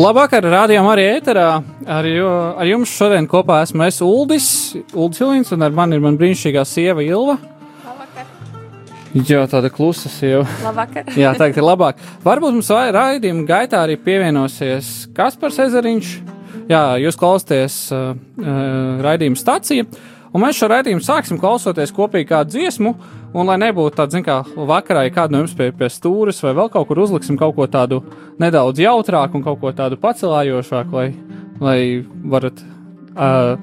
Labvakar, rādījumā arī ēterā. Ar, jo, ar jums šodien kopā esmu es Uldis, Uldis Hilvins, un ar mani ir man brīnišķīgā sieva Ilva. Jā, tāda klusa sieva. Labvakar. Jā, teikt, ir labāk. Varbūt mums raidījuma gaitā arī pievienosies Kaspars Ezeriņš. Jā, jūs klausāties uh, uh, raidījuma stācija. Un mēs šo raidījumu sāksim klausoties kopīgi kādu dziesmu, un lai nebūtu tāda, zin, kā vakarā, ja kāda no jums pie, pie stūres vai vēl kaut kur uzliksim kaut ko tādu nedaudz jautrāku un kaut ko tādu pacelājošāku, lai, lai varat. Uh,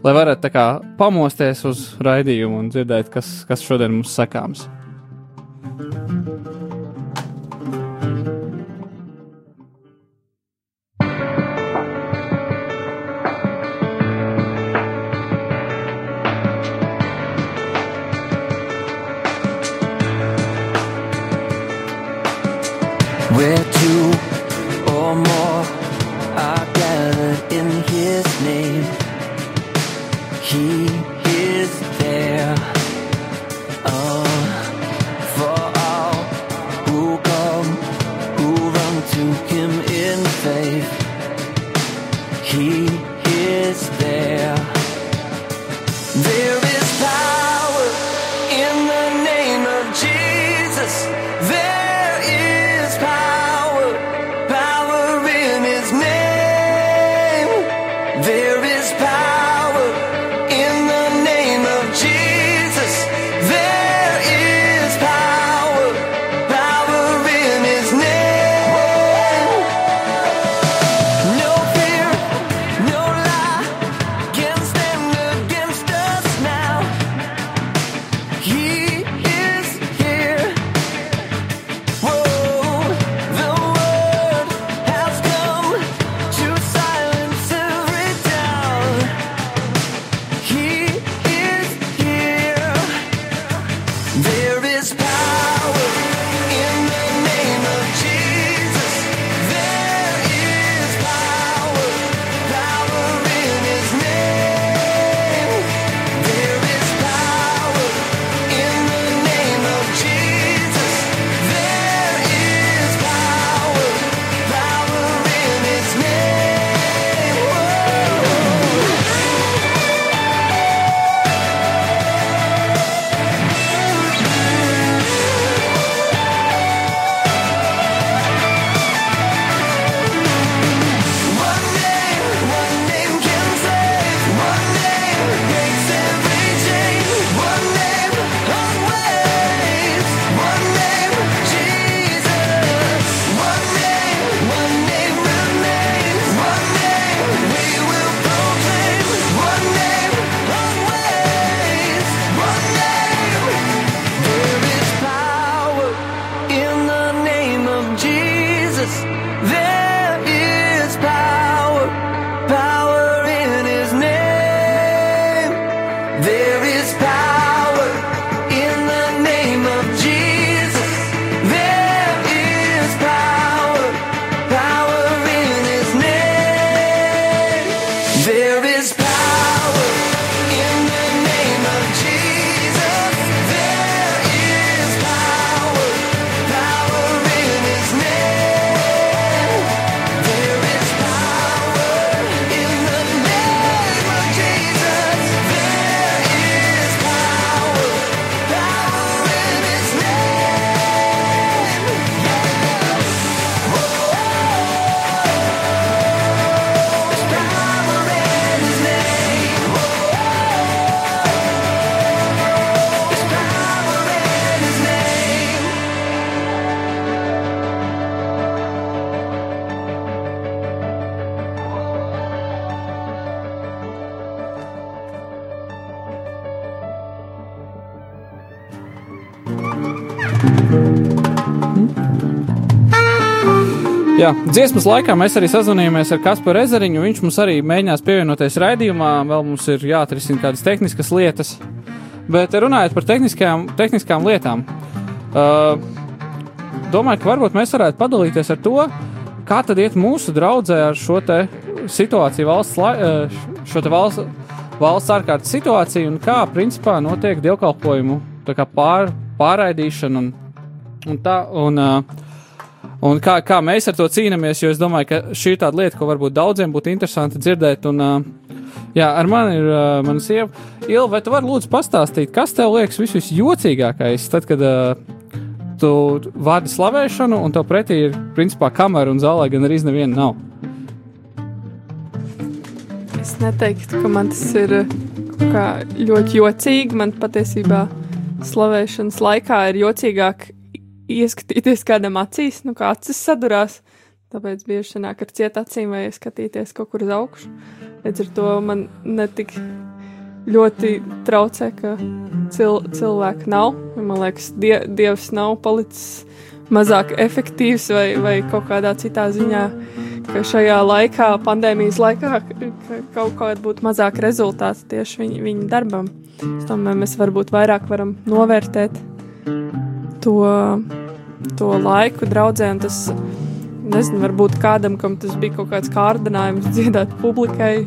Lai varētu tā kā pamosties uz raidījumu un dzirdēt, kas, kas šodien mums sakāms. Thank you. Jā, dziesmas laikā mēs arī sazvanījāmies ar Kasparu Ezeriņu. Viņš mums arī mēģinās pievienoties raidījumā. Vēl mums ir jāatrisina kādas tehniskas lietas. Bet runājot par tehniskajām, tehniskām lietām, uh, domāju, ka varbūt mēs varētu padalīties ar to, kā tad iet mūsu draudzē ar šo situāciju valsts, šo valsts, valsts ārkārtas situāciju un kā principā notiek dievkalpojumu pār, pārraidīšana un, un tā. Un, uh, Un kā, kā mēs ar to cīnāmies, jo es domāju, ka šī ir tāda lieta, ko varbūt daudziem būtu interesanti dzirdēt. Un, uh, jā, ar mani ir uh, mana sieva. Ilva, vai tu vari lūdzu pastāstīt, kas tev liekas vis visjocīgākais, tad, kad uh, tu vadi slavēšanu, un tev pretī ir principā kamera un zālē gan arī neviena nav? Es neteiktu, ka man tas ir ļoti jocīgi. Man patiesībā slavēšanas laikā ir jocīgāk ieskatīties kādam acīs, nu kā acis sadurās. Tāpēc bieži sanāk ar cietu acīm vai skatīties kaut kur uz augšu. Līdz ar to man netik ļoti traucē, ka cil cilvēku nav. Man liekas, die Dievs nav palicis mazāk efektīvs vai, vai kaut kādā citā ziņā, ka šajā laikā, pandēmijas laikā, ka kaut kāda būtu mazāk rezultāts tieši viņa, viņa darbam. Domāju, mēs varbūt vairāk varam novērtēt to, to laiku un tas, nezinu, varbūt kādam, kam tas bija kaut kāds kārdinājums dziedāt publikai,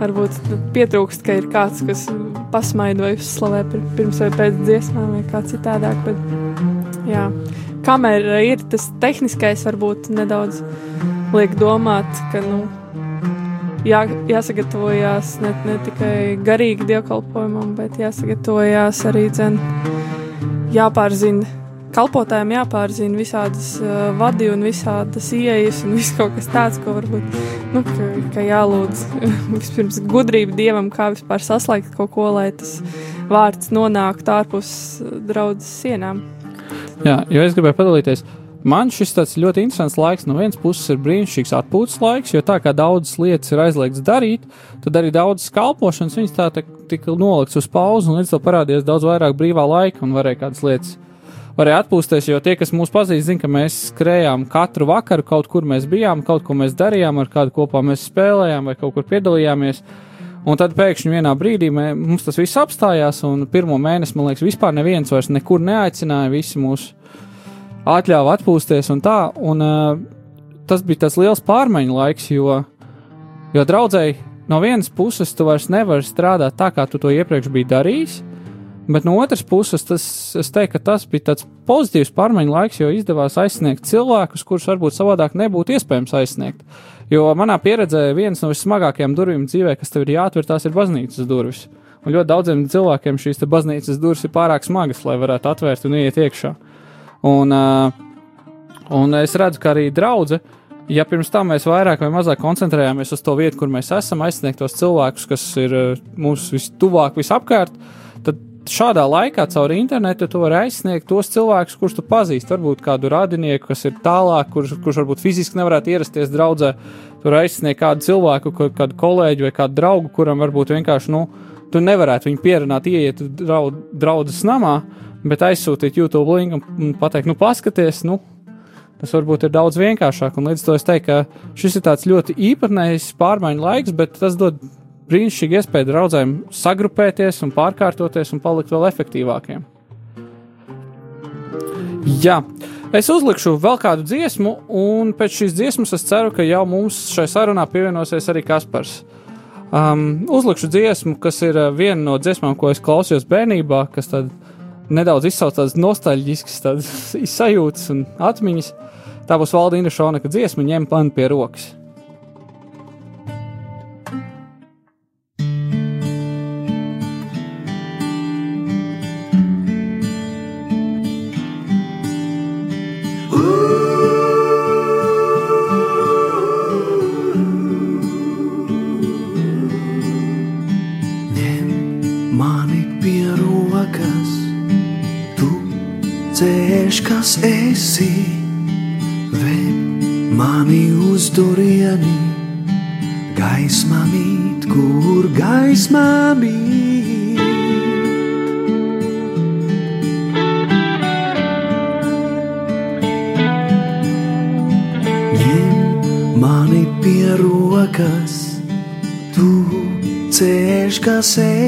varbūt nu, pietrūkst, ka ir kāds, kas pasmaida vai uzslavē pir- pirms vai pēc dziesmām vai kā citādāk, bet jā, kamera ir tas tehniskais varbūt nedaudz liek domāt, ka, nu, jā, jāsagatavojās ne, ne tikai garīgi dievkalpojumam, bet jāsagatavojās arī dzen, jāpārzina. Kalpotājiem jāpārzina visādas uh, vadi un visādas ieejas un viss kaut kas tāds, ko varbūt nu, ka, ka jālūdz vispirms gudrība dievam, kā vispār saslēgt kaut ko, lai tas vārds nonāktu ārpus uh, draudzes sienām. Jā, jo es gribēju padalīties. Man šis ļoti interesants laiks. No vienas puses ir brīnišķīgs atpūtas laiks, jo tā kā daudzas lietas ir aizliegts darīt, tad arī daudzas kalpošanas viņas tā tika nolikts uz pauzi, un līdz tam parādījās daudz vairāk brīvā laika un varēja kādas lietas. Varēja atpūsties, jo tie, kas mūs pazīst, zina, ka mēs skrējām katru vakaru, kaut kur mēs bijām, kaut ko mēs darījām, ar kādu kopā mēs spēlējām vai kaut kur piedalījāmies. Un tad pēkšņi vienā brīdī mē, mums tas viss apstājās, un pirmo mēnesi, man liekas, vispār neviens vairs nekur neaicināja. Visi mūs atļāva atpūsties un tā. Un, uh, tas bija tas liels pārmaiņu laiks, jo, jo draudzēji no vienas puses tu vairs nevari strādāt tā, kā tu to iepriekš biji darījis. Bet no otras puses, tas, es teiktu, ka tas bija tāds pozitīvs pārmaiņu laiks, jo izdevās aizsniegt cilvēkus, kurus varbūt savādāk nebūtu iespējams aizsniegt. Jo manā pieredzē viens no vissmagākajām durvīm dzīvē, kas tev ir jāatver, tās ir baznīcas durvis. Un ļoti daudziem cilvēkiem šīs baznīcas durvis ir pārāk smagas, lai varētu atvērt un iet iekšā. Un, un es redzu, ka arī draudzene, ja pirms tam mēs vairāk vai mazāk koncentrējāmies uz to vietu, kur mēs esam, aizsniegt tos cilvēkus, kas ir mums vistuvāk, visapkārt, šādā laikā caur internetu tu vari aizsniegt tos cilvēkus, kurus tu pazīsti. Varbūt kādu radinieku, kas ir tālāk, kurš, kurš varbūt fiziski nevarētu ierasties draudzē. Tur aizsniegt kādu cilvēku, kādu kolēģi vai kādu draugu, kuram varbūt vienkārši, nu, tu nevarētu viņu pierunāt, ieiet draud, draudzes namā, bet aizsūtīt YouTube linku un pateikt, nu, paskaties, nu, tas varbūt ir daudz vienkāršāk. Un līdz to es teiktu, ka šis ir tāds ļoti īpatnējs pārmaiņu laiks, bet tas dod brīnišķīgi iespēju draudzēm sagrupēties un pārkārtoties un palikt vēl efektīvākiem. Jā, es uzlikšu vēl kādu dziesmu, un pēc šīs dziesmas es ceru, ka jau mums šai sarunā pievienosies arī Kaspars. Um, uzlikšu dziesmu, kas ir uh, viena no dziesmām, ko es klausījos bērnībā, kas nedaudz izsauc tādas nostalģiskas sajūtas un atmiņas. Tā būs Valdīna Šonaka dziesma, ņem panu pie rokas.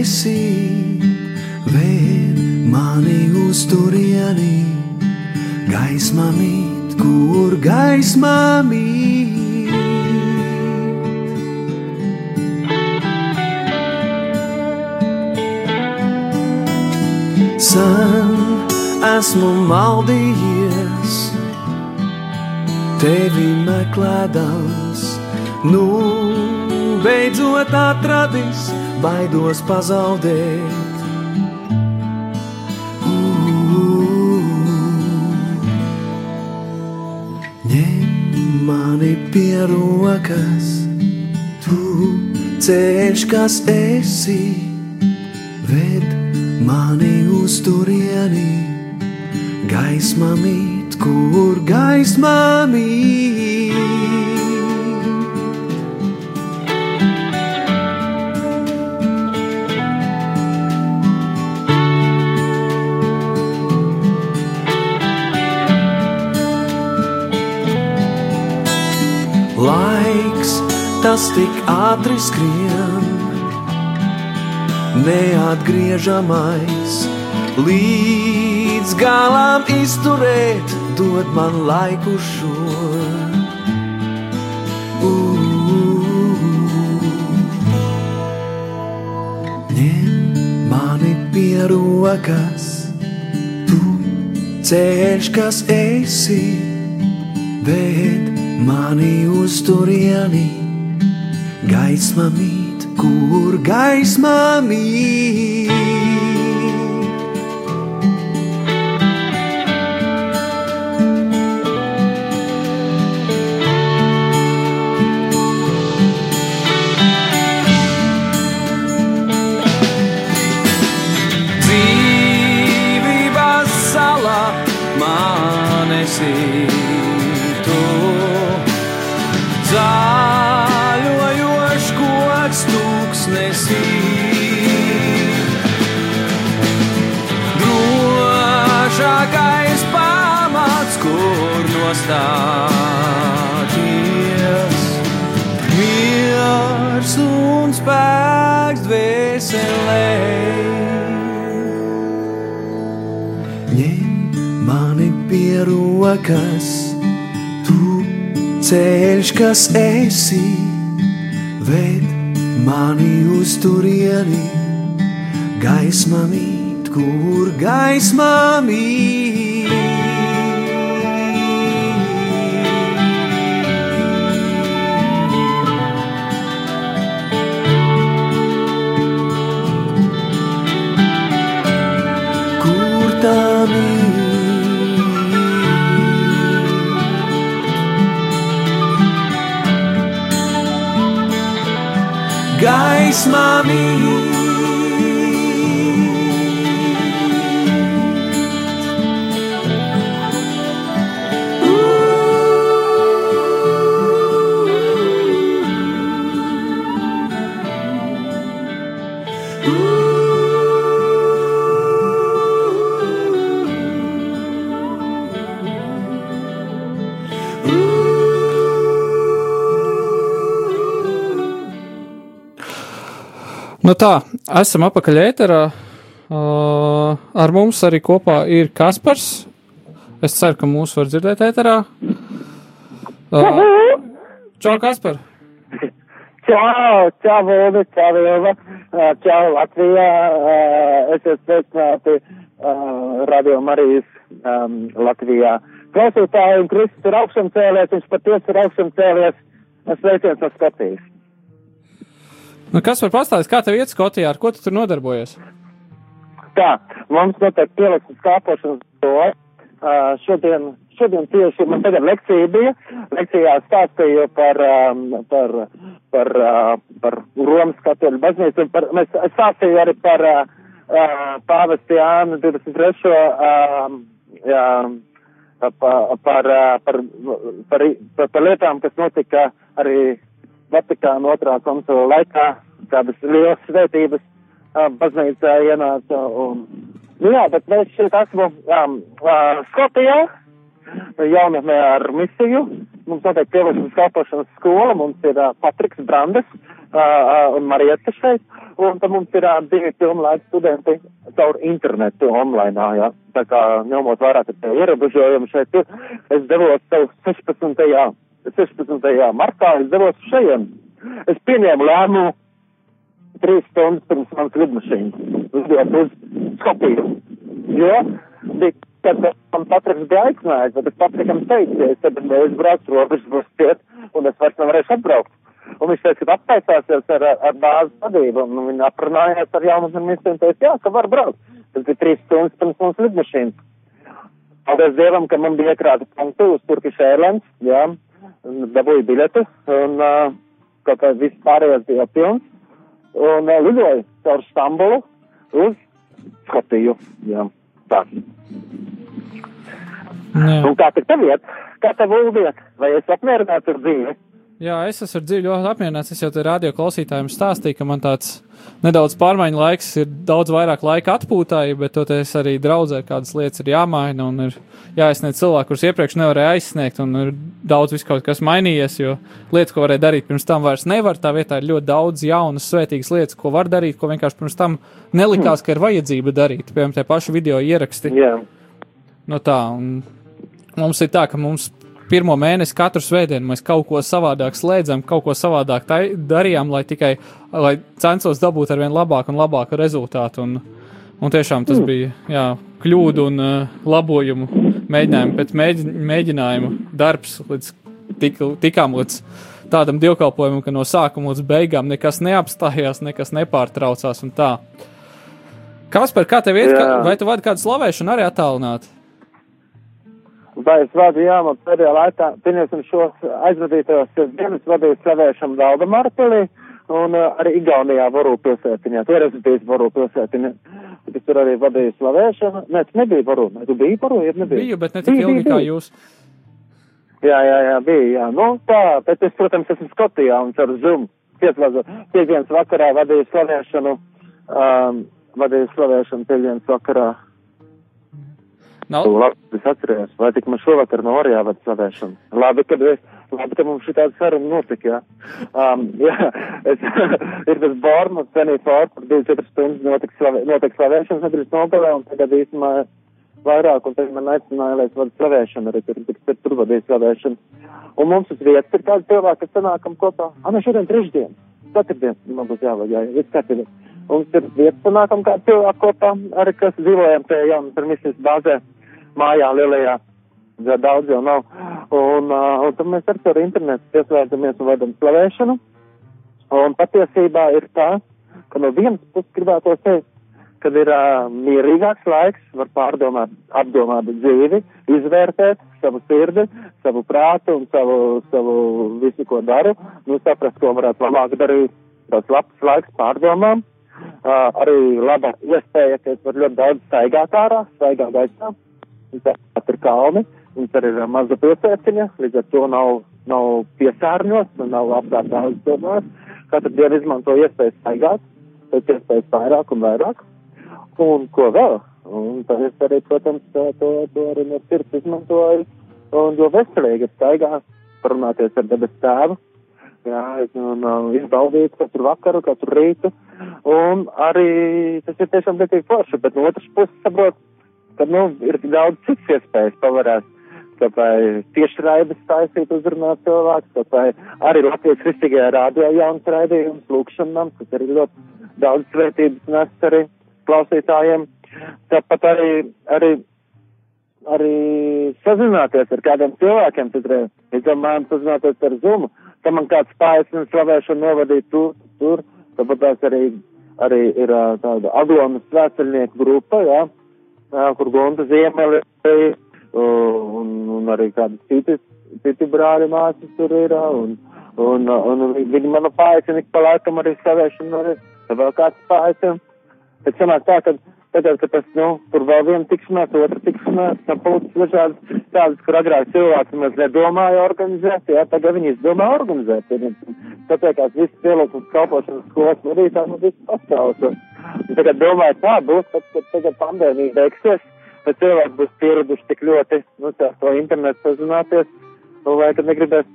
Esi, ved mani uz turieni, gaisma mīt, kur gaisma mīt. Sen esmu maldījies, tevi meklēdams, nu beidzot atradis, baidos pazaudēt. Ņem mani pie rokas, tu ceļš, kas esi, ved mani uz turieni, gaisma mīt, kur gaisma mīt. Tas tik ātri skrien, neatgriežamais, līdz galam izturēt, dod man laiku šo. Ņem mani pie rokas, tu ceļš, kas esi, ved mani uz turieni, gaisma mīt, kur gaisma mīt. Nostāties. Miers un spēks dvēselē. Ņem mani pie rokas, tu ceļš, kas esi, ved mani uz turieni, gaisma mīt, kur gaisma mīt. Mīt? Gaismā Nu tā, esam apakaļ ēterā. Uh, ar mums arī kopā ir Kaspars. Es ceru, ka mūs var dzirdēt ēterā. Uh, čau, Kaspar! Čau, čau, Vuldi, čau, Vilma, čau, Latvijā, Ā, esiet sveicināti uh, Radio Marijas um, Latvijā. Klausītāji un Kristus ir augšām cēlies, viņš patiesi ir augšām cēlies, sveiciens no Skotijas. Nu, kas var pastāstīt, kā tev iet Skotijā, ar ko tu tur nodarbojies? Tā, mums notiek pieliksmes kāpošanas to. Uh, šodien, šodien tieši man tagad lekcija bija. Lekcijā stāstīju par, um, par, par, uh, par Romas katoļu baznīcu. Par, mēs stāstīju arī par uh, pāvesti Jānu 23. Um, jā, pa, par, uh, par, par, par, par lietām, kas notika arī Vatikāna otrā konsula laikā, kādas lielas svētības baznīcā ienāca. Un, nu jā, bet mēs šeit esmu um, uh, Skotijā, jaunatnē ar misiju. Mums notiek pielišanas kalpošanas skola, mums ir uh, Patriks Brandes uh, un Marieta šeit, un tad mums ir uh, divi pilnlaika studenti, caur internetu online, jā. Tā kā ņemot vērā ka tie ierobežojumi šeit, es devos tev 16. 16. martā, es devos šajien. Es pieņēmu lēmumu trīs stundas pirms manas lidmašīnas lidot uz Skopiju. Jo, bija, kad man Patriks bija aicinājis, bet es Patrikam teicu, ja es tad es braucu robežas būs ciet, un es vairs nevarēšu atbraukt. Un viņš teica, ka aptaisāsies ar, ar bāzes vadību, un viņi aprunājās ar jaunu ministru un teica, jā, ka var braukt. Tas bija trīs stundas pirms mums lidmašīnas. Paldies Dievam, ka man bija iekrāta punktu uz Turkish Airlines, jā, un dabūju biļetes, un uh, kaut kā viss pārējais bija pilns, un uh, lidoju caur Stambulu uz Skotiju, jā, tā. Un kā tad tev iet? Kā tev uldiet? Vai es apmierināts ar dzīvi? Jā, es esmu ļoti apmierināts. Es jau te radio klausītājiem stāstīju, ka man tāds nedaudz pārmaiņu laiks ir daudz vairāk laika atpūtai, bet toties arī draudzē kādas lietas ir jāmaina un ir jāizsniedz cilvēki, kurus iepriekš nevarēja aizsniegt, un ir daudz viss kaut kas mainījies, jo lietas, ko varēja darīt pirms tam, vairs nevar. Tā vietā ir ļoti daudz jaunas, svētīgas lietas, ko var darīt, ko vienkārši pirms tam nelikās, ka ir vajadzība darīt. Piemēram, tie paši video ieraksti. Jā. No tā, un mums ir tā, ka mums pirmo mēnesi katru svētdienu mēs kaut ko savādāk slēdzam, kaut ko savādāk darījām, lai tikai lai censos dabūt ar vien labāku un labāku rezultātu. Un, un tiešām tas bija jā, kļūdu un uh, labojumu mēģinājumu pēc mēģi, mēģinājumu darbs, līdz tik, tikām līdz tādam dievkalpojumam, ka no sākuma līdz beigām nekas neapstājās, nekas nepārtraucās un tā. Kaspar, kā tev iet, Jā. vai tu vadi kādu slavēšanu arī attālināt? Vai es vadu, jā, man pēdējā laikā, pieņemsim šos aizvadītajos dienas vadīju slavēšanu Valda Marpelī un uh, arī Igaunijā Varu pilsētiņā. Tur es biju Varu pilsētiņā. Es tur arī vadīju slavēšanu. Nē, tu nebija Varu. Tu biji Varu, ja nebija? Biju, bet ne tik Biji, ilgi biji, kā jūs. Jā, jā, jā, bija, jā. Nu, tā, bet es, protams, esmu Skotijā un caur Zoom. Piekdienas vakarā vadīju slavēšanu, um, vadīju slavēšanu piekdienas vakarā. Nav, Tu labi, es atceros, vai tik man šovakar no Orijā vada slavēšanu. Labi, kad es, labi, ka mums šī tāda saruna notika, jā. Um, jā, es, ir tas Bormas, Penny Ford, kur 24 stundas notika, slavē, notika slavēšanas nedrīkst nogalē, un tagad īstenībā vairāk, un tagad man aicināja, lai es vadu slavēšanu, arī tur, tur, tur vadīju slavēšanu. Un mums uz vietas ir kādi cilvēki, kas sanākam kopā. Ah, mēs šodien trešdien, ceturtdien, man būs jāvada, jā, viss kārtībā. Un tur vietas sanākam kādi cilvēki kopā, arī kas dzīvojam jaunas ar misijas bāzē, mājā lielajā. Jā, daudz jau nav. Un, uh, un tad mēs ar to internetu pieslēdzamies un vedam slavēšanu. Un patiesībā ir tā, ka no vienas puses gribētu teikt, kad ir uh, mierīgāks laiks, var pārdomāt, apdomāt dzīvi, izvērtēt savu sirdi, savu prātu un savu, savu visu, ko daru, nu saprast, ko varētu labāk darīt. Tas labs laiks pārdomām. Uh, arī laba iespēja, ka es varu ļoti daudz staigāt ārā, staigāt gaisā. Tāpat ir kalni, un tur ir maza pilsētiņa, līdz ar to nav, nav piesārņots un nav apkārt daudz domās. Katru dienu izmanto iespēju staigāt, pēc iespējas vairāk un vairāk. Un ko vēl? Un tad es arī, protams, to, to, arī no sirds izmantoju. Un jo veselīgi ir staigāt, parunāties ar debes tēvu. Jā, un uh, izbaudīt katru vakaru, katru rītu. Un arī tas ir tiešām ļoti forši, bet no otras puses saprot, ka, nu, ir daudz citas iespējas pavarēt. Tāpēc tieši raidījums taisīt uzrunāt cilvēku, tāpēc arī Latvijas kristīgajā rādio jauns raidījums, lūkšanām, kas arī ļoti daudz svētības nes arī klausītājiem. Tāpat arī, arī, arī sazināties ar kādiem cilvēkiem, citreiz, es domāju, sazināties ar Zumu, ka man kāds un slavēšanu novadīt tur, tur, tās arī, arī ir tāda Aglonas svētceļnieku grupa, jā, jā, kur Gonta Ziemeli un, un arī kādi citi, citi brāļi māsas tur ir, un, un, un, un viņi manu paaicina ik pa laikam arī slavēšanu, arī vēl kāds paaicina. Bet sanāk tā, ka tagad, ka tas, nu, tur vēl viena tikšanās, otra tikšanās, sapulces dažādas tādas, kur agrāk cilvēki maz nedomāja organizēt, jā, tagad viņi izdomā organizēt. Tāpēc, kā viss pielūkums kalpošanas skolas vadītājs, nu, viss pasaules. Un tagad domāju, tā būs, tad, kad tagad pandēmija beigsies, tad cilvēki būs pieraduši tik ļoti, nu, tā, to internetu sazināties, nu, vai tad negribēs,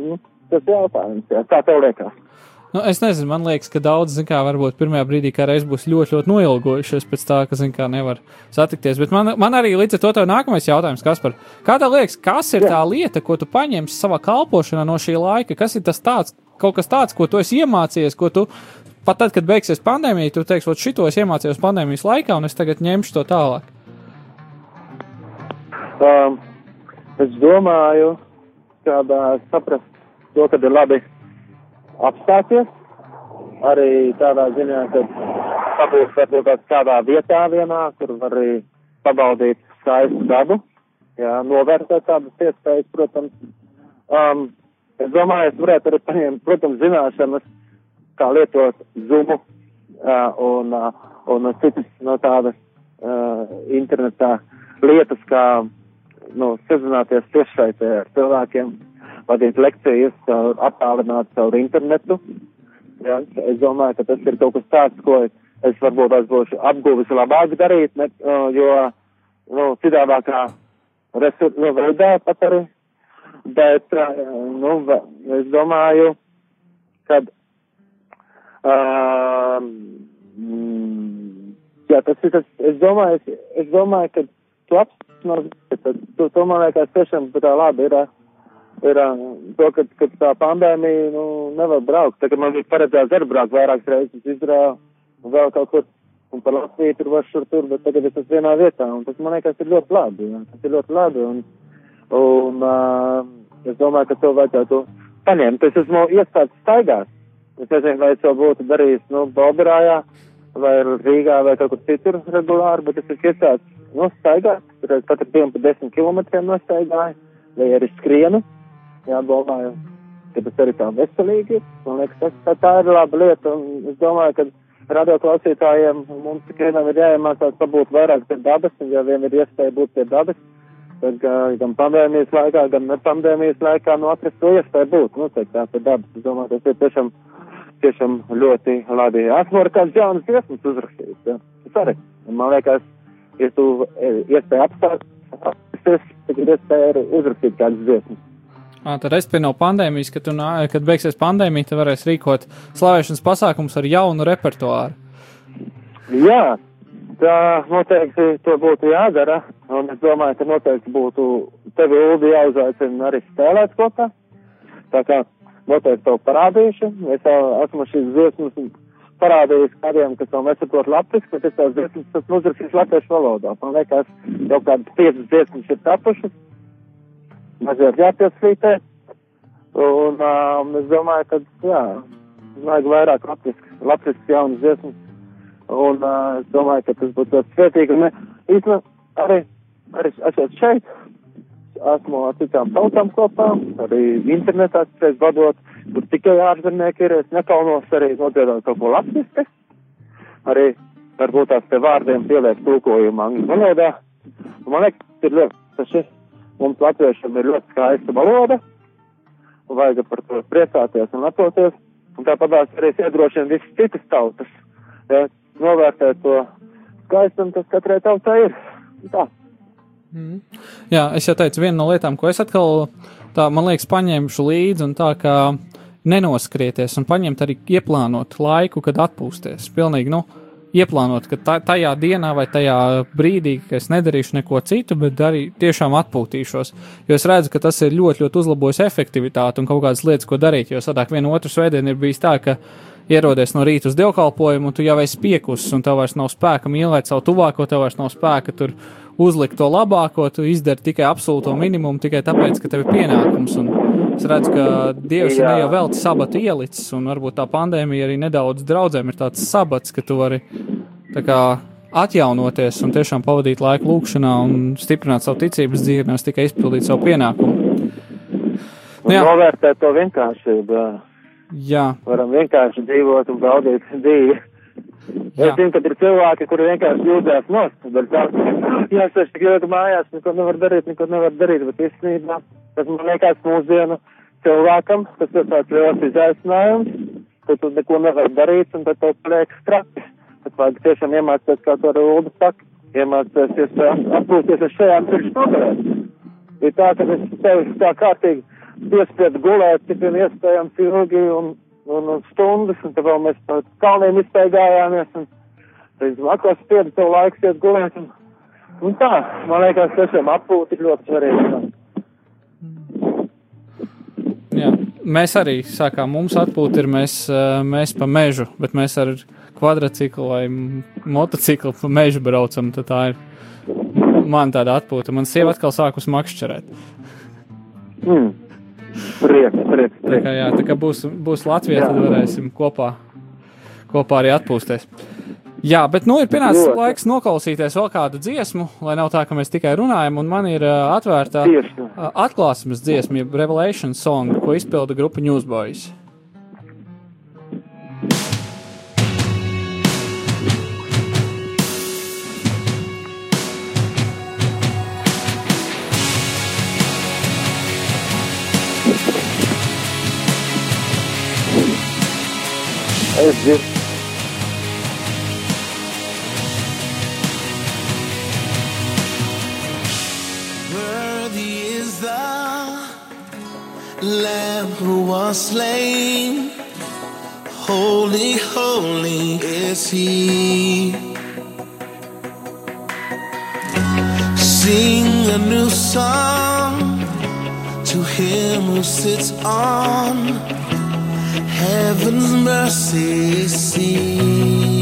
nu, tas jautājums, jā, kā tev liekas? Nu, es nezinu, man liekas, ka daudz, zin kā, varbūt pirmajā brīdī, kā reiz būs ļoti, ļoti noilgojušies pēc tā, ka, zin kā, nevar satikties. Bet man, man arī līdz ar to tev nākamais jautājums, kas par, kā tev liekas, kas ir Jā. tā lieta, ko tu paņemsi savā kalpošanā no šī laika? Kas ir tas tāds, kaut kas tāds, ko tu esi iemācījies, ko tu pat tad, kad beigsies pandēmija, tu teiksi, ot šito es iemācījos pandēmijas laikā, un es tagad ņemšu to tālāk. Um, es domāju, ka uh, saprast to, ka ir labi apstāties. Arī tādā ziņā, ka pabūt varbūt kaut kādā vietā vienā, kur var arī pabaudīt skaistu dabu, jā, novērtēt tādas iespējas, protams. Um, es domāju, es varētu arī paņemt, protams, zināšanas, kā lietot Zoomu uh, un, uh, un citas no tādas uh, internetā lietas, kā nu, sazināties tiešsaitē ar cilvēkiem, vadīt lekcijas, caur, attālināt caur internetu. Ja, es domāju, ka tas ir kaut kas tāds, ko es varbūt es būšu apguvis labāk darīt, ne, uh, jo nu, citādākā resursu nu, veidā pat arī. Bet, uh, nu, es domāju, ka uh, jā, tas ir tas, es domāju, es, es domāju, ka tu apstāties, tu, tu man liekas tiešām tā labi ir. Ir to, ka, ka tā pandēmija, nu, nevar braukt. Tā, ka man bija paredzēts arī braukt vairākas reizes uz Izraelu un vēl kaut kur. Un par Latviju tur var šur tur, bet tagad es esmu vienā vietā. Un tas man liekas ir ļoti labi. Jā. Tas ir ļoti labi. Un, un uh, es domāju, ka to vajadzētu paņemt. Es esmu iestādes staigāt. Es nezinu, vai es to būtu darījis, nu, Baldarājā vai Rīgā vai kaut kur citur regulāri, bet es esmu iestādes, nu, staigāt. Tur es katru dienu pa desmit kilometriem nostaigāju, vai arī skrienu. Jā, domāju, ka tas arī tā veselīgi ir. Man liekas, tas, tā, tā ir laba lieta. Un es domāju, ka radioklausītājiem mums ikvienam ir jāiemācās pabūt vairāk pie dabas, un ja vien ir iespēja būt pie dabas, tad gan, pandēmijas laikā, gan nepandēmijas laikā, nu, atrast to iespēju būt, noteikti tā pie dabas. Es domāju, tas ir tiešām, tiešām ļoti labi. Arī kāds jaunas dziesmas uzrakstījis, jā. Tas arī. Man liekas, ja tu e, iespēja apstāties, tad ir iespēja arī uzrakstīt kādas dziesmas. À, tad es pie no pandēmijas, kad, tu, kad beigsies pandēmija, tad varēs rīkot slavēšanas pasākums ar jaunu repertuāru. Jā, tā noteikti to būtu jādara, un es domāju, ka noteikti būtu tevi Uldi jāuzaicina arī spēlēt kopā. Tā kā noteikti to parādīšu. Es jau esmu šīs dziesmas parādījis kādiem, kas vēl nesaprot latviski, bet es tās dziesmas esmu uzrakstījis latviešu valodā. Man liekas, jau kādas piecas dziesmas ir tapušas. Mazliet jāpiesvītē. Un um, es domāju, ka, jā, vajag vairāk latviski jaunas dziesmas. Un uh, es domāju, ka tas būtu ļoti svētīgi. Un uh, īstenībā arī, arī es esmu šeit, esmu ar citām tautām kopā, arī internetā spēj vadot, kur tikai ārzemnieki ir, es nekaunos arī nodziedāt kaut ko latviski. Arī varbūt tās pie vārdiem pieliek tulkojumu angļu valodā. Man liekas, ir ļoti, tas šis mums latviešiem ir ļoti skaista valoda. Un vajag par to priecāties un lepoties. Un tāpat arī es iedrošinu visas citas tautas. Ja, novērtēt to skaistumu, kas katrai tautai ir. Tā. Jā, es jau teicu, viena no lietām, ko es atkal, tā, man liekas, paņemšu līdzi un tā kā nenoskrieties un paņemt arī ieplānot laiku, kad atpūsties. Pilnīgi, nu, ieplānot, ka tā, tajā dienā vai tajā brīdī, ka es nedarīšu neko citu, bet arī tiešām atpūtīšos. Jo es redzu, ka tas ir ļoti, ļoti uzlabojis efektivitāti un kaut kādas lietas, ko darīt. Jo sadāk vienu otru svētdienu ir bijis tā, ka ierodies no rīta uz dievkalpojumu, un tu jau esi piekusis, un tev vairs nav spēka mīlēt savu tuvāko, tev vairs nav spēka tur uzlikt to labāko, tu izdari tikai absolūto minimumu, tikai tāpēc, ka tev ir pienākums. Un es redzu, ka Dievs ir Jā. ne jau vēl sabatu ielicis, un varbūt tā pandēmija arī nedaudz draudzēm ir tāds sabats, ka tu vari kā atjaunoties un tiešām pavadīt laiku lūkšanā un stiprināt savu ticības dzīvi, nevis tikai izpildīt savu pienākumu. Un Jā. novērtēt to vienkāršību. Jā, Varam vienkārši dzīvot un baudīt dzīvi. Es zinu, ka ir cilvēki, kuri vienkārši jūtas nost. Bet tā, jā, es esmu tik ļoti mājās, neko nevar darīt, neko nevar darīt. Bet īstenībā tas man liekas mūsdienu cilvēkam, tas ir tāds liels izaicinājums, ka tu neko nevar darīt un tad tev paliek straki. Tad vajag tiešām iemācīties, kā to Ulda saka, iemācīties atpūsties ar šajām priekšnogarēm. Ir tā, ka es tevi tā kārtīgi piespiedu gulēt, cik vien iespējams ilgi un, un, un stundas, un tad vēl mēs pa kalniem iztaigājāmies, un tad vakars spieda tev laiks iet gulēt, un, un tā, man liekas, tiešām atpūta ir ļoti svarīga. Jā, mēs arī sākām, mums atpūta ir mēs, ā, mēs pa mežu, bet mēs ar kvadrciklu vai motociklu pa mežu braucam. tad Tā ir man tāda atpūta. Man sieva atkal sākus makšķerēt. Mm. Prieks, prieks, Tā kā, jā, tā kā būs, būs Latvija, tad varēsim kopā, kopā arī atpūsties. Jā, bet nu ir pienācis Ļoti. laiks noklausīties vēl kādu dziesmu, lai nav tā, ka mēs tikai runājam, un man ir uh, atvērta uh, atklāsmes dziesma, jeb Revelation song, ko izpilda grupa Newsboys. Is the Lamb who was slain. Holy, holy is He. Sing a new song to Him who sits on heaven's mercy seat.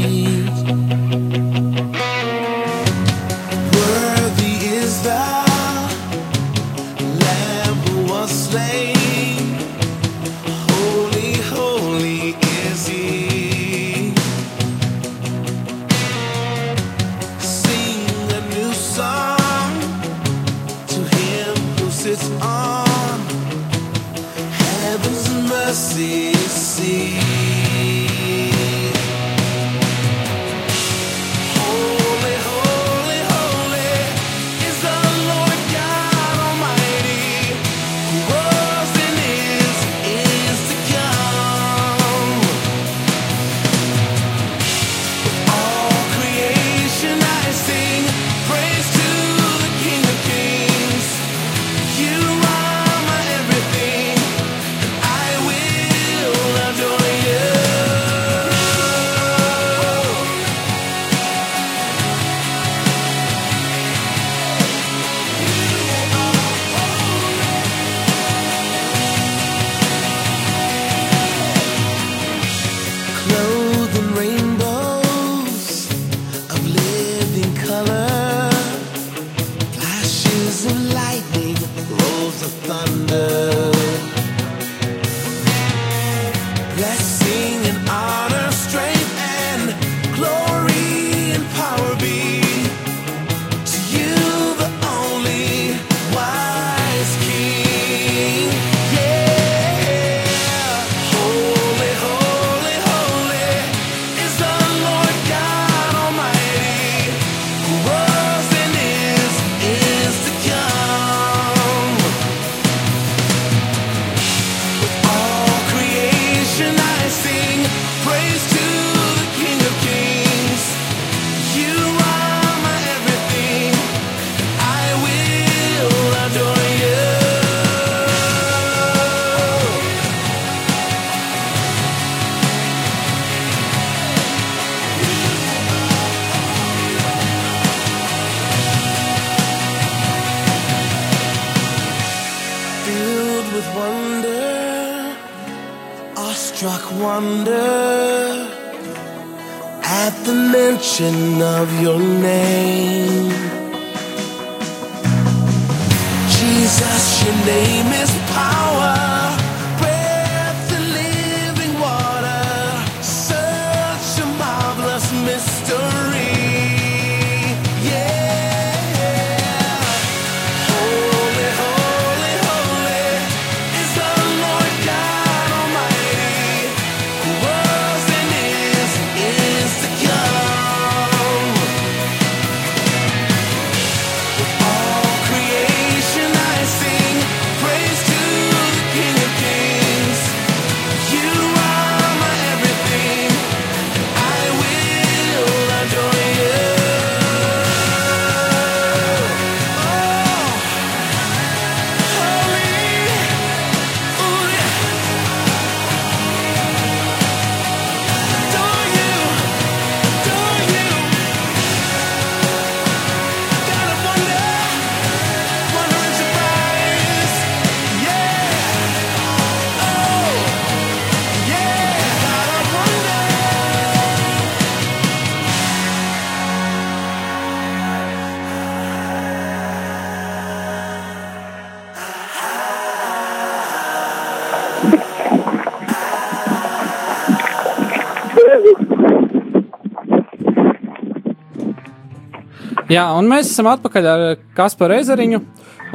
Jā, un mēs esam atpakaļ ar Kasparu Ezeriņu.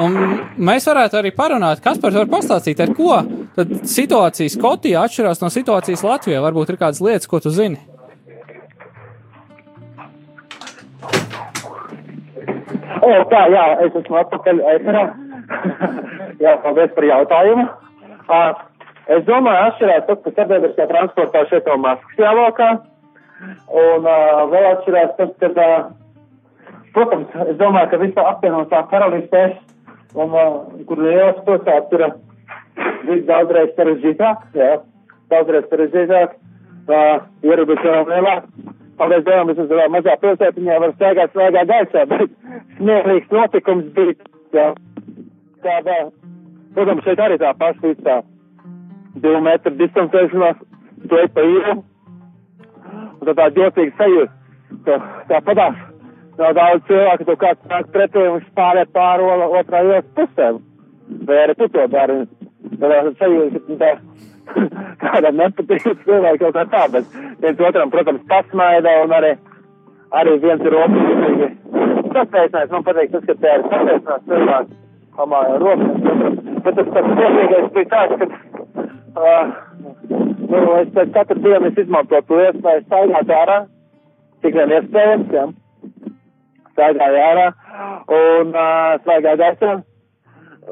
Un mēs varētu arī parunāt, kas par to var pastāstīt, ar ko tad situācija Skotijā atšķirās no situācijas Latvijā. Varbūt ir kādas lietas, ko tu zini. O, tā, jā, es esmu atpakaļ jā, paldies par jautājumu. Uh, es domāju, atšķirās tas, ka sabiedriskajā transportā šeit jau maskas jāvalkā. Un uh, vēl atšķirās tas, ka, uh, protams, es domāju, ka visā apvienotā karalistē, un, uh, kur lielas pilsētas ir uh, viss daudzreiz sarežģītāk, jā, daudzreiz sarežģītāk, ierobežojumi lielāk. Paldies Dievam, es esmu mazā pilsētiņā, var staigāt svaigā gaisā, bet smieklīgs notikums bija, jā, tādā, protams, šeit arī tā paša viss tā divu metru distancēšanās, tu ej pa īru, un tad tā ģocīga sajūta, tā padās. Nav daudz cilvēku, tu kāds nāk pretī un viņš pāriet pāri ola- otrā ielas pusē. Vai arī tu to dari? Tādā sajūta, ka tā, kādam nepatīk cilvēki kaut kā tā, bet viens otram, protams, pasmaida un arī, arī viens ir optimīgi. Sasveicinājums, man patīk tas, ka te ir sasveicinājums cilvēks, pamāja rokas, bet tas pats svarīgais bija tāds, ka, uh, nu, es pēc katru dienu es izmantotu to iespēju staigāt ārā, cik vien iespējams, jā. Staigāju ārā un uh, staigāju gaisā.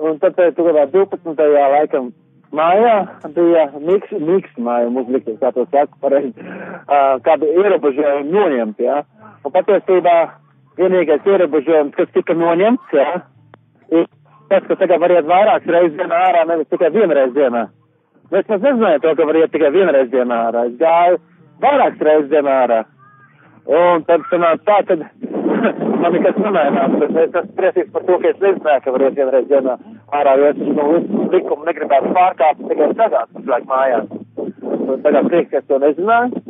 Un tad eh, tu kādā 12. laikam mājā bija miks, miks māja, mums likties, kā to saka pareizi, uh, kādu ierobežojumu noņemt, jā. Un patiesībā vienīgais ierobežojums, kas tika noņemts, jā, ir tas, ka tagad var iet vairākas reizes dienā ārā, nevis tikai vienreiz dienā. Es maz nezināju to, ka var iet tikai vienreiz dienā ārā. Es gāju vairākas reizes dienā ārā. Un tad sanāca tā, ka man nekas nemainās, bet es esmu priecīgs par to, ka es nezināju, ka var iet vienreiz dienā ārā, jo es no likumu negribētu pārkāpt tikai sagāt pašlaik mājās. Un tagad prieks, ka es to nezināju.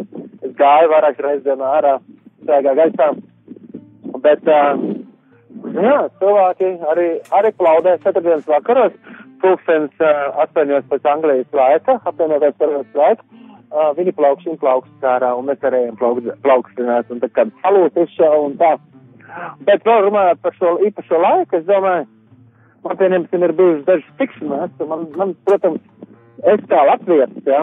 Es gāju vairākas reizes dienā ārā, sēgā gaisā. Bet, uh, jā, cilvēki arī, arī plaudē ceturtdienas vakaros, pulkstens uh, astoņos pēc Anglijas laika, apvienotais karalists laika. Uh, viņi plaukst un plaukst ārā, un mēs arī plaukst- plaukstināt, un tā kā salūti izšauj un tā. Bet vēl runājot par šo īpašo laiku, es domāju, man pieņemsim ir bijušas dažas tikšanās, un man, man, protams, es kā latvietis, jā,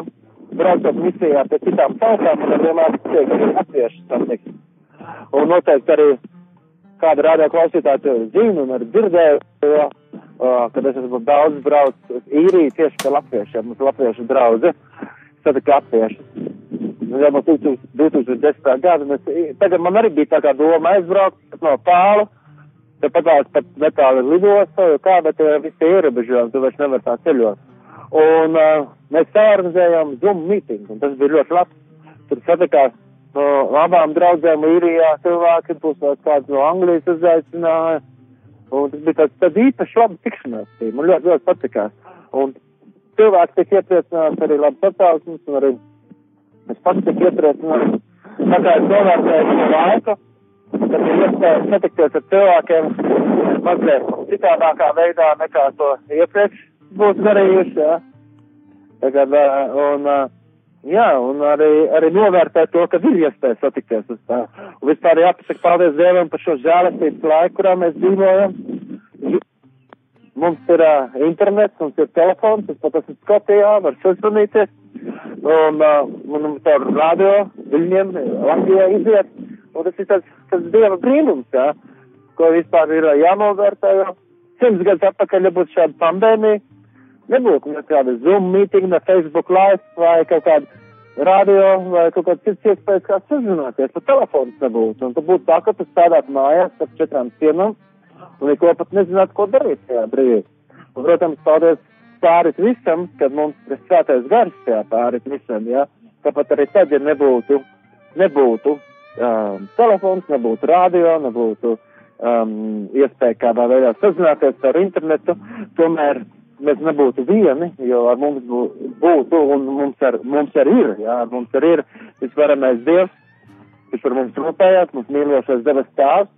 braucot misijā pie citām tautām, man vienmēr tiek arī latvieši satikt. Un noteikti arī kāda radio klausītāja zina un arī dzirdēju, jo, uh, kad es esmu daudz braucis uz īriju tieši pie latviešiem, mums latviešu draudzi, satika latvieši. Jau no 2010. gada, mēs, tagad man arī bija tā kā doma aizbraukt no tālu, tepat tās pat netālu ir lidosta, jo kā, bet uh, visi ir ierobežojumi, tu vairs nevar tā ceļot. Un uh, mēs saorganizējām Zoom mītingu, un tas bija ļoti labs. Tur satikās no labām draudzēm īrijā cilvēki, būs vēl kāds no Anglijas uzaicināja. Un tas bija tāds, tāds īpaši labs tikšanās. Man ļoti, ļoti patikās. Un cilvēki tiek iepriecināti arī labi sasauksmes, un arī es pats tiek iepriecināts. Tā kā es novērtēju šo laiku, tad ir iespēja satikties ar cilvēkiem mazliet citādākā veidā nekā to iepriekš būtu darījuši, jā. Tagad, un, jā, un arī, arī novērtēt to, ka ir iespēja satikties uz tā. Un vispār jāpasaka paldies Dievam par šo žēlestības laiku, kurā mēs dzīvojam. Mums ir uh, internets, mums ir telefons, es pat esmu Skotijā, var sazvanīties. Un, uh, un caur radio viņiem Latvijā iziet. Un tas ir tas, tas Dieva brīnums, jā, ko vispār ir jānovērtē. jo Simts gadus atpakaļ, ja būtu šāda pandēmija, nebūtu nekāda Zoom meeting, ne Facebook live vai kaut kāda radio vai kaut kāds cits iespējas, kā sazināties, pat telefons nebūtu. Un tad būtu tā, ka tu stādāt mājās ar četrām sienām un neko pat nezināt, ko darīt tajā brīdī. Un, protams, paldies pāris visam, kad mums ir svētais gars tajā pāris visam, jā. Tāpat arī tad, ja nebūtu, nebūtu um, telefons, nebūtu radio, nebūtu um, iespēja kādā veidā sazināties ar internetu, tomēr mēs nebūtu vieni, jo ar mums bū- būtu, un mums ar, mums arī ir, jā, ar mums arī ir visvarenais Dievs, kas par mums rūpējās, mums mīlošais debes tēvs,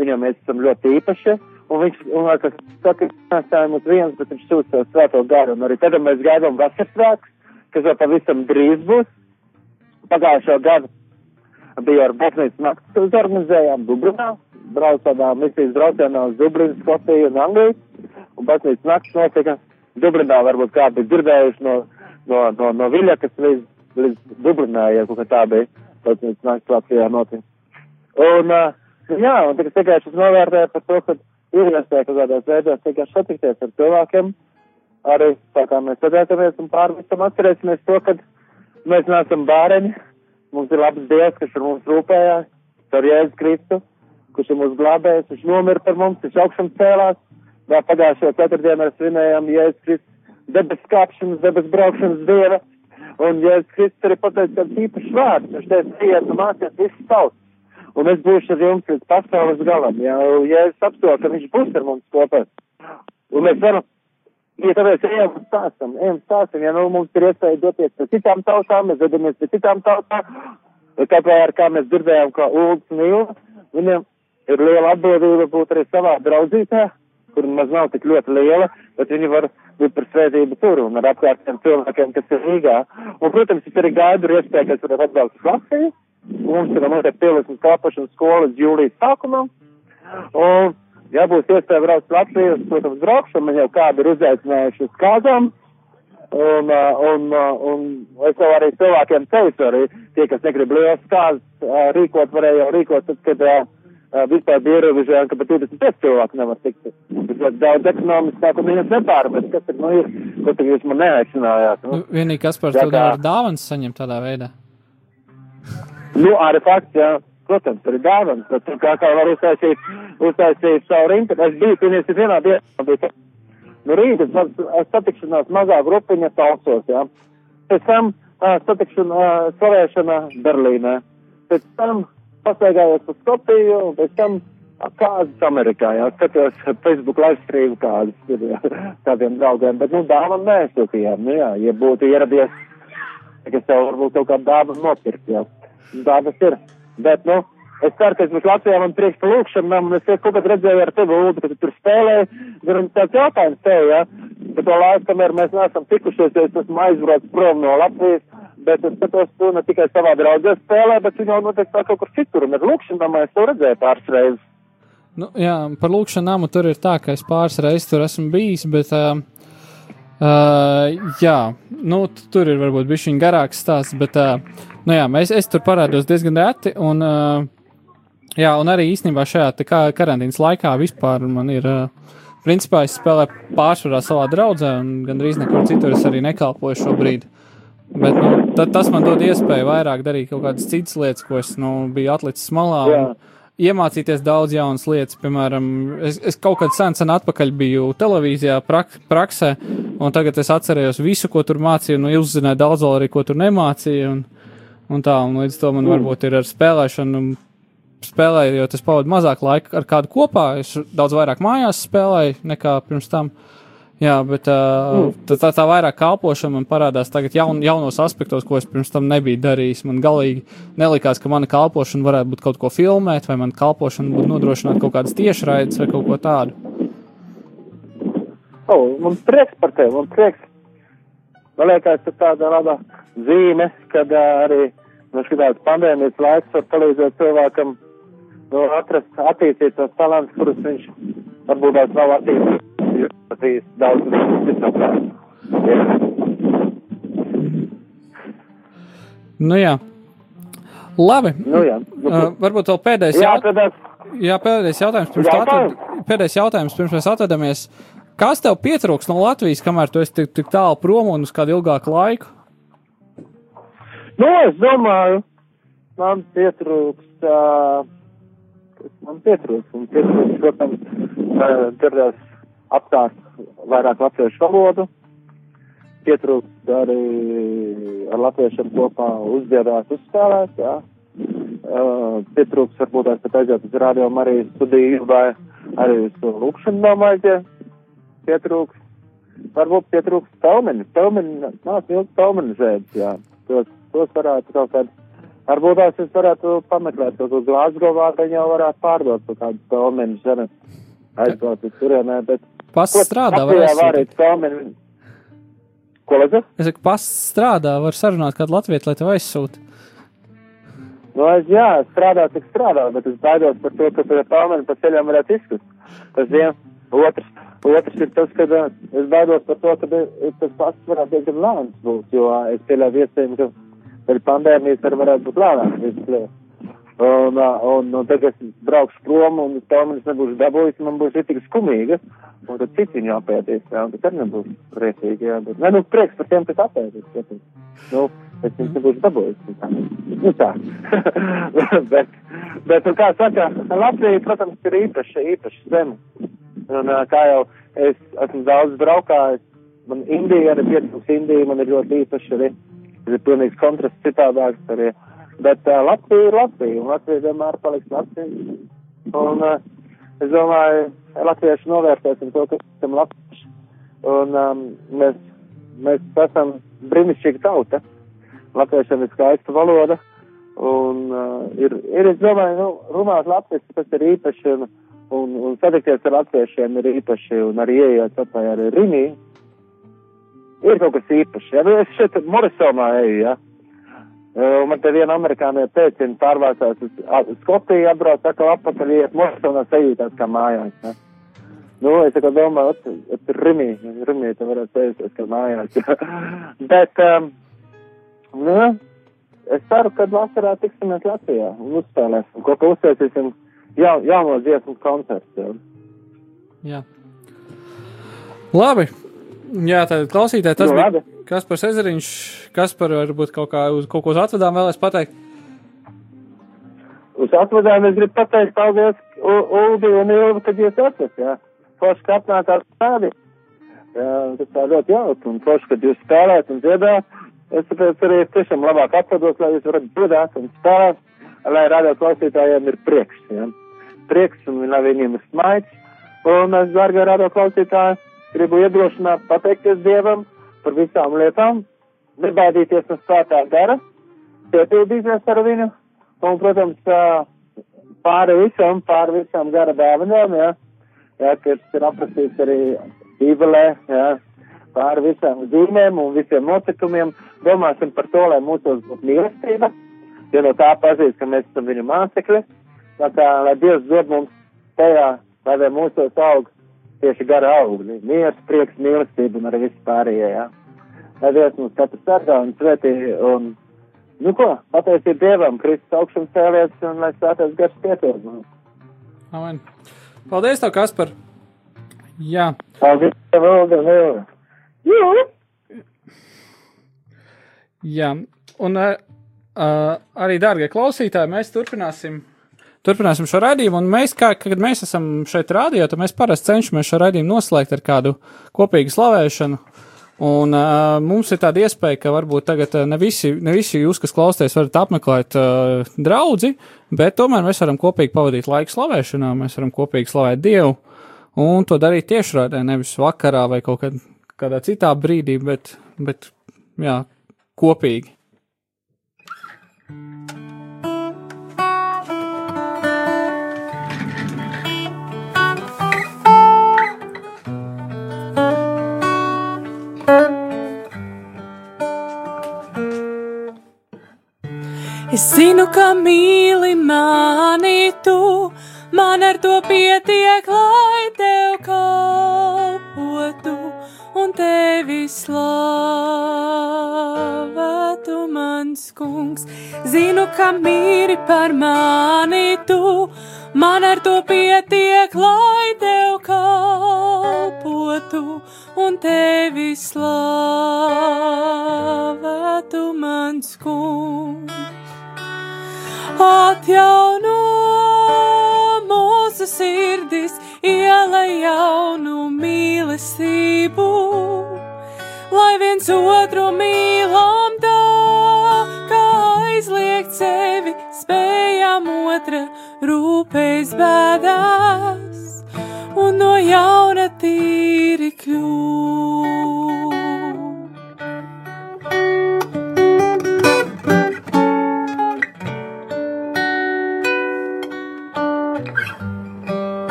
viņam mēs esam ļoti īpaši, un viņš, un, kas saka, mēs esam uz viens, bet viņš sūta savu svēto garu, un arī tagad mēs gaidām vasarsvētkus, kas vēl pavisam drīz būs. Pagājušo gadu bija ar baznīcas naktis, ko organizējām Dublinā, braucu tādā misijas braucienā uz Dublinu, Skotiju un Angliju, un baznīcas nakts notika. Dublinā varbūt kādi ir dzirdējuši no, no, no, no Viļakas līdz, līdz Dublinā, ja kaut kā tā bija, baznīcas nakts Latvijā notika. Un, uh, jā, un tikai tikai es novērtēju par to, ka iespēja kaut kādā veidā tikai satikties ar cilvēkiem, arī tā kā mēs satiekamies un pārvisam atcerēsimies to, ka mēs neesam bāreņi, mums ir labs Dievs, kas par mums rūpējās, ar Jēzus Kristu, kurš ir mūsu glābējs, viņš nomira par mums, viņš augšām cēlās, vēl pagājušajā ceturtdienā mēs svinējām Jēzus Kristus debes kāpšanas, debes braukšanas dienu, un Jēzus Kristus arī pateica kāds īpašs vārds, viņš teica, iet un mācies visu tautu un es būšu ar jums līdz pasaules galam. Ja, ja es apsolu, ka viņš būs ar mums kopā, un mēs varam, ja tāpēc ejam un stāstam, ejam stāstam, ja nu mums ir iespēja doties pie citām tautām, mēs dodamies pie citām tautām, vai ar kā mēs dzirdējām, kā Ulds un Ilva, viņiem ir liela atbildība būt arī savā draudzītē, kur maz nav tik ļoti liela, bet viņi var būt par svētību tur un ar apkārtiem cilvēkiem, kas ir Rīgā. Un, protams, es arī gaidu iespēju, ka es varētu atbraukt uz Latviju. Mums ir noteikti pielikums kalpošanas skolas jūlijas sākumā. Un, ja būs iespēja braukt es, protams, braukšu, man jau kādi ir uzaicinājuši uz kāzām. Un, uh, un, uh, un es jau arī cilvēkiem teicu, arī tie, kas negrib liels kāzas uh, rīkot, varēja jau rīkot, tad, kad vispār bija ierobežojumi, ka pat 25 cilvēku nevar tikt. Tas ļoti daudz ekonomiskāk un viņas nepārmet, kas tad nu ir, ko tad jūs man neaicinājāt. Nu, vienīgi kas par to nevar dāvanas saņemt tādā veidā. Nu, arī fakts, jā, protams, arī dāvans, bet tur kā kā var uztaisīt, uztaisīt savu rindu. Es biju, pieņems, vienā dienā, bija tā, nu, rītas maz, satikšanās mazā grupiņa talsos, jā. Pēc tam uh, satikšana, uh, slavēšana Berlīnē. Pēc tam pastaigājos pa Skopiju, un pēc tam ā, kāzas Amerikā, jā, skatījos Facebook live stream kādas tur, jā, tādiem draugiem, bet, nu, dāvam nesūtījām, nu, jā, ja būtu ieradies, ka es tev varbūt kaut kādu dāvanu nopirkt, jā. Tā tas ir. Bet, nu, es ceru, ka es būšu Latvijā, man priekš par lūkšanām, un es kaut kad redzēju ar tevi, Lūdzu, ka tu tur spēlēji. Ir tāds jautājums tev, jā. Bet to laiku, kamēr mēs neesam tikušies, es esmu aizbraucis prom no Latvijas, bet es skatos, tu ne tikai savā draudzē spēlē, bet tu jau noteikti tā kaut kur citur, un ar lūkšanām es to redzēju pāris reizes. Nu, jā, par lūkšanu namu tur ir tā, ka es pāris reizes tur esmu bijis, bet. Uh, uh, jā, nu, tur ir varbūt bijis viņa garāks stāsts, bet. Uh, nu, jā, mēs, es tur parādos diezgan reti. Un, uh, jā, un arī īstenībā šajā karantīnas laikā vispār man ir. Uh, principā es spēlēju pārsvarā savā draudzē, un gandrīz nekur citur es arī nekalpoju šobrīd. Bet nu, ta, tas man dod iespēju vairāk darīt kaut kādas citas lietas, ko es nu, biju atlicis malā. Un Iemācīties daudz jaunas lietas, piemēram, es, es kaut kad sen, sen atpakaļ biju televīzijā, prak, praksē, un tagad es atcerējos visu, ko tur mācīju, un uzzināju daudz vēl arī, ko tur nemācīju. Un, un tā, un līdz to man varbūt ir ar spēlēšanu, spēlējot, es pavadu mazāk laika ar kādu kopā, es daudz vairāk mājās spēlēju nekā pirms tam. Jā, bet uh, tā, tā, tā vairāk kalpošana man parādās tagad jaun, jaunos aspektos, ko es pirms tam nebiju darījis. Man galīgi nelikās, ka mana kalpošana varētu būt kaut ko filmēt, vai man kalpošana būtu nodrošināt kaut kādas tiešraides vai kaut ko tādu. O, man prieks par tevi, man prieks. Man liekas, tas tāda laba zīme, kad arī nu, šitās pandēmijas laiks var palīdzēt cilvēkam nu, atrast, attīstīt tos talants, kurus viņš varbūt tās nav attīstījis. Attīstījis daudz citādi. Nu jā. Labi. Nu, jā. Uh, varbūt vēl pēdējais Jā, jautājums. Jā, pēdējais jautājums. Pirms, Jautājums? atved, pēdējais jautājums, pirms mēs atvadamies. Kas tev pietrūks no Latvijas, kamēr tu esi tik, tik tālu prom un uz kādu ilgāku laiku? Nu, es domāju, man pietrūks, uh, man pietrūks, un pietrūks, protams, uh, dzirdēs apkārt vairāk latviešu valodu, pietrūks arī ar latviešiem kopā uzdziedāt, uzspēlēt, jā. Uh, pietrūks varbūt pat aiziet uz radio arī studiju vai arī uz lūkšanu domāju, ja pietrūks. Varbūt pietrūks pelmeņu, pelmeņu, nāk ilgi pelmeņu zēdus, jā. Tos, tos varētu kaut kādā, varbūt tās es varētu pameklēt kaut ko Glāzgovā, ka jau varētu pārdot kaut kādu pelmeņu zemi. Aizbraukt uz turienē, bet. Pas Ko strādā, var aizsūtīt. Ko lezat? Es saku, pas strādā, var sarunāt kādu latviešu, lai tev aizsūta. Nu, es, jā, es strādāju, cik strādāju, bet es baidos par to, ka pie palmeni pa ceļām varētu izskust. Tas viens. Otrs, otrs ir tas, ka uh, es baidos par to, ka tas pats varētu diezgan lēns būt, jo es pieļauju iespējami, ka pēc pandēmijas arī varētu būt lēnāks. Un, uh, un, un tagad es braukšu prom un palmenis nebūšu dabūjis, man būs tik skumīga. Un tad cits viņu apēdīs, jā, un tas arī nebūs priecīgi, jā. Bet, ne, nu, prieks par tiem, kas apēdīs, protams. Nu, es viņus nebūšu dabūjis. nu tā. Nu tā. bet, bet, nu, kā saka, Latvija, protams, ir īpaša, īpaša zeme. Un, kā jau es esmu daudz braukājis, man Indija arī pietrūks Indija, man ir ļoti īpaši arī. Tas ir pilnīgs kontrasts citādāks arī. Bet uh, Latvija ir Latvija, un Latvija vienmēr paliks Latvija. Un uh, es domāju, latvieši novērtēsim to, ka esam latvieši. Un um, mēs, mēs esam brīnišķīga tauta. Latviešiem ir skaista valoda. Un uh, ir, ir, es domāju, nu, runāt latviski tas ir īpaši, un, un, un satikties ar latviešiem ir īpaši, un arī ieiet atpakaļ arī Rimī. Ir kaut kas īpašs. Ja? Nu, es šeit Morisonā eju, ja? Uh, Man te viena amerikānieša pēcina pārvācās uz Skotiju, atbrauc atkal atpakaļ, iet Morisonā sajūtās kā mājās. Ja? Nu, es tā domāju, ot, Rimī, Rimī, te varētu sajūties kā mājās. Bet, um, nu, es ceru, ka vasarā tiksimies Latvijā un uzspēlēsim, kopā uzsēsīsim jau, jauno dziesmu koncertu. Ja? Jā. Labi. Jā, tad klausītāji, tas Nu, bija labi. Kaspars Ezeriņš. Kas par varbūt kaut, kā, uz, kaut ko uz atvedām vēlēs pateikt? Uz atvadām es gribu pateikt paldies Uldi un Ilvi, kad jūs esat, jā. Forši, ka apnācāt stādi. Jā, tas tā ļoti jauki, un forši, kad jūs spēlēt un dziedāt. Es tāpēc arī tiešām labāk atvados, lai jūs varat dziedāt un spēlēt, lai radio klausītājiem ir prieks, jā. Prieks un lai viņiem ir smaids. Un es, dārgie radio klausītāji, gribu iedrošināt pateikties Dievam par visām lietām, nebaidīties no svētā gara, piepildīties ar viņu. Un, protams, pāri visam, pāri visam gara dāvanām, jā, jā, kas ir aprakstīts arī Bībelē, jā, pāri visām zīmēm un visiem notikumiem, domāsim par to, lai mūsos būtu mīlestība, jo no tā pazīst, ka mēs esam viņa mācekļi, tā kā, lai Dievs dod mums tajā, lai mūsos aug tieši gara augļi, miers, prieks, mīlestība un arī viss pārējie, jā. Lai Dievs mums katru sargā un svētī un Nu ko, pateicība Dievam, Kristus augšām cēlies un lai svētais gars pietur. Amen. Paldies, tev, Kaspar. Jā. Paldies, Valda, Vilda. Jū! Jā, un uh, uh, arī, dārgie klausītāji, mēs turpināsim. Turpināsim šo raidījumu, un mēs, kā, kad mēs esam šeit rādījot, tad mēs parasti cenšamies šo raidījumu noslēgt ar kādu kopīgu slavēšanu. Un uh, mums ir tāda iespēja, ka varbūt tagad ne visi, ne visi jūs, kas klausāties, varat apmeklēt uh, draugu, bet tomēr mēs varam kopīgi pavadīt laiku slavēšanā, mēs varam kopīgi slavēt Dievu un to darīt tiešraidē, nevis vakarā vai kaut kad, kādā citā brīdī, bet, bet jā, kopīgi. Es zinu, ka mīli mani tu, man ar to pietiek, lai tev kalpotu un tevi slavētu, mans kungs. Zinu, ka mīri par mani tu, man ar to pietiek, lai tev kalpotu un tevi slavētu, mans kungs atjauno mūsu sirdis, ielai jaunu mīlestību, lai viens otru mīlam tā, kā aizliegt sevi, spējam otra rūpēs bēdās un no jauna tīri kļūt.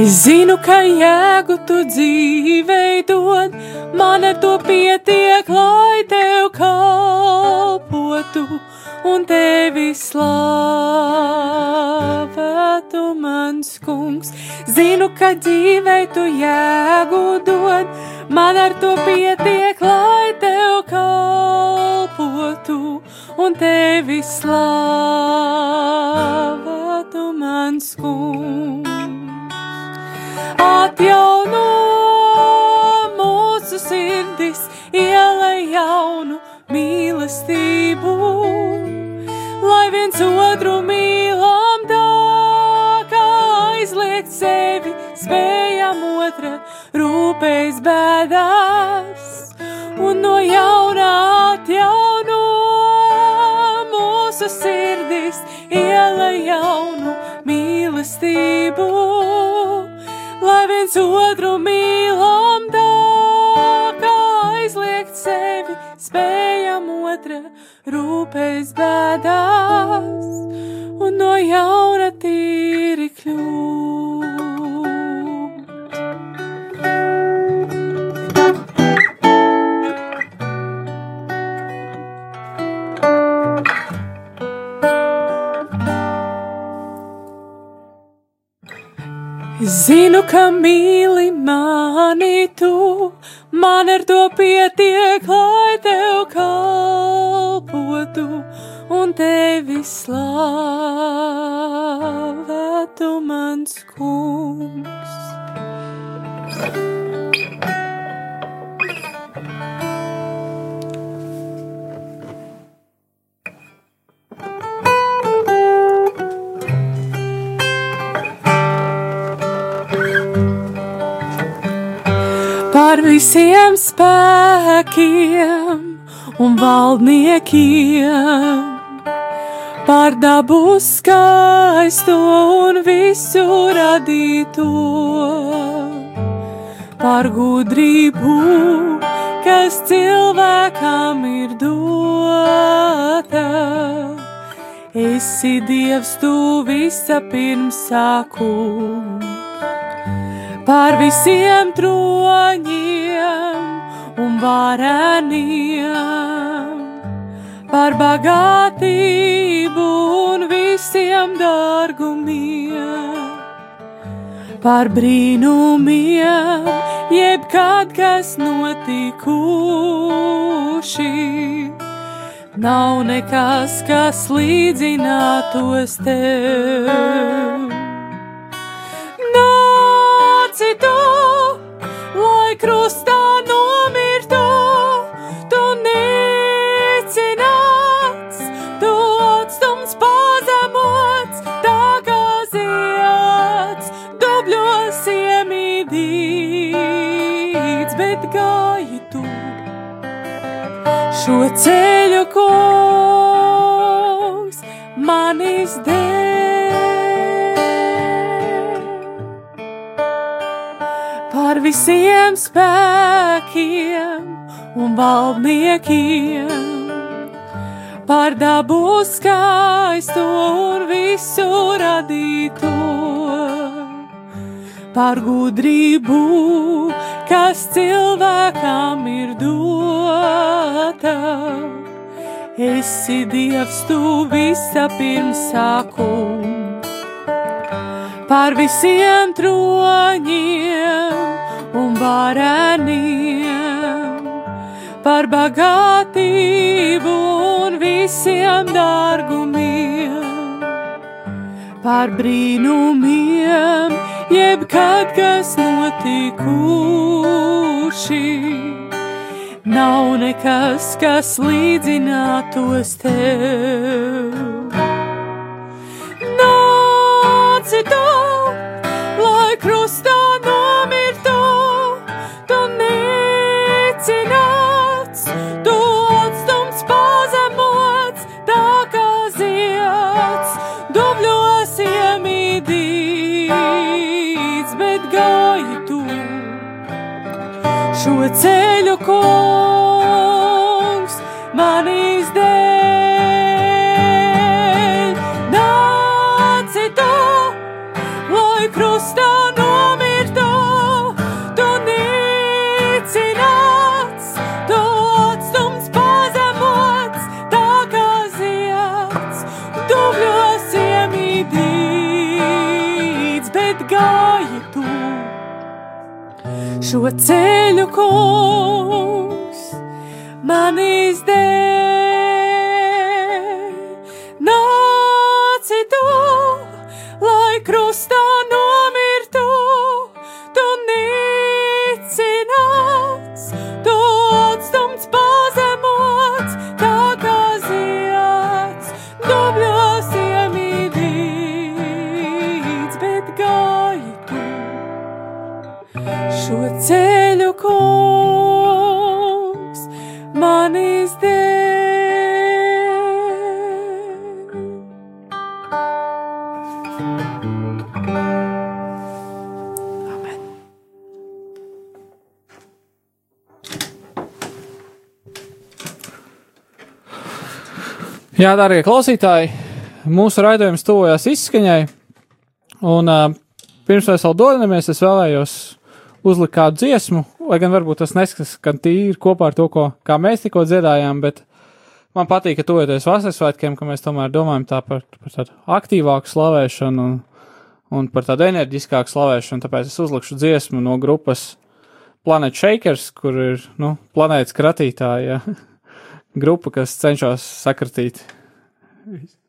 Es zinu, ka jēgu tu dzīvei dod, man ar to pietiek, lai tev kalpotu. un tevi slavētu, mans kungs. Zinu, ka dzīvei tu jēgu dod, man ar to pietiek, lai tev kalpotu un tevi slavētu, mans kungs. Atjauno mūsu sirdis, ielai jaunu mīlestību, lai viens otru mīlam tā, kā aizliegt sevi, spējam otra rūpēs bēdās, un no jauna atjauno mūsu sirdis, ielai jaunu mīlestību, lai viens otru mīlam tā, kā aizliegt sevi, spējam otra rūpēs bēdās, un no jauna tīri kļūt. Zinu, ka mīli mani tu, man ar to pietiek, lai tev kalpotu un tevi slavētu, mans kungs. Par visiem spēkiem un valdniekiem, par dabu skaisto un visu radīto, par gudrību, kas cilvēkam ir dota. Esi Dievs, tu visa pirmsākums par visiem troņiem un vareniem, par bagātību un visiem dārgumiem, par brīnumiem, jebkad kas notikuši. Nav nekas, kas līdzinātos tev ceļu kungs man izdēļ par visiem spēkiem un valdniekiem, par dabu skaisto un visu radīto, par gudrību, kas cilvēkam ir dota. Esi Dievs, tu visa pirmsākums par visiem troņiem un vareniem, par bagātību un visiem dārgumiem, par brīnumiem, jebkad kas notikuši. Nav nekas, kas līdzinātos tev šo ceļu kungs šo ceļu kungs man izdēļ. Jā, darbie klausītāji, mūsu raidījums tuvojas izskaņai. Un uh, pirms mēs vēl dodamies, es vēlējos uzlikt kādu dziesmu, lai gan varbūt tas neskan tīri kopā ar to, ko, kā mēs tikko dziedājām, bet man patīk, ka tuvoties vasaras svētkiem, ka mēs tomēr domājam tā par, par tādu aktīvāku slavēšanu un, un par tādu enerģiskāku slavēšanu, tāpēc es uzlikšu dziesmu no grupas Planet Shakers, kur ir, nu, planētas kratītāja ja? grupa, kas cenšas sakratīt Here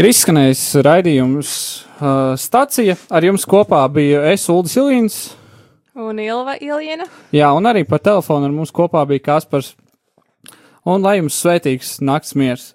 Ir izskanējis raidījums uh, stacija. Ar jums kopā bija es, Ulris Ilīns. Un Ilva Iljina. Jā, un arī pa telefonu ar mums kopā bija Kaspars. Un lai jums svētīgs nakts miers!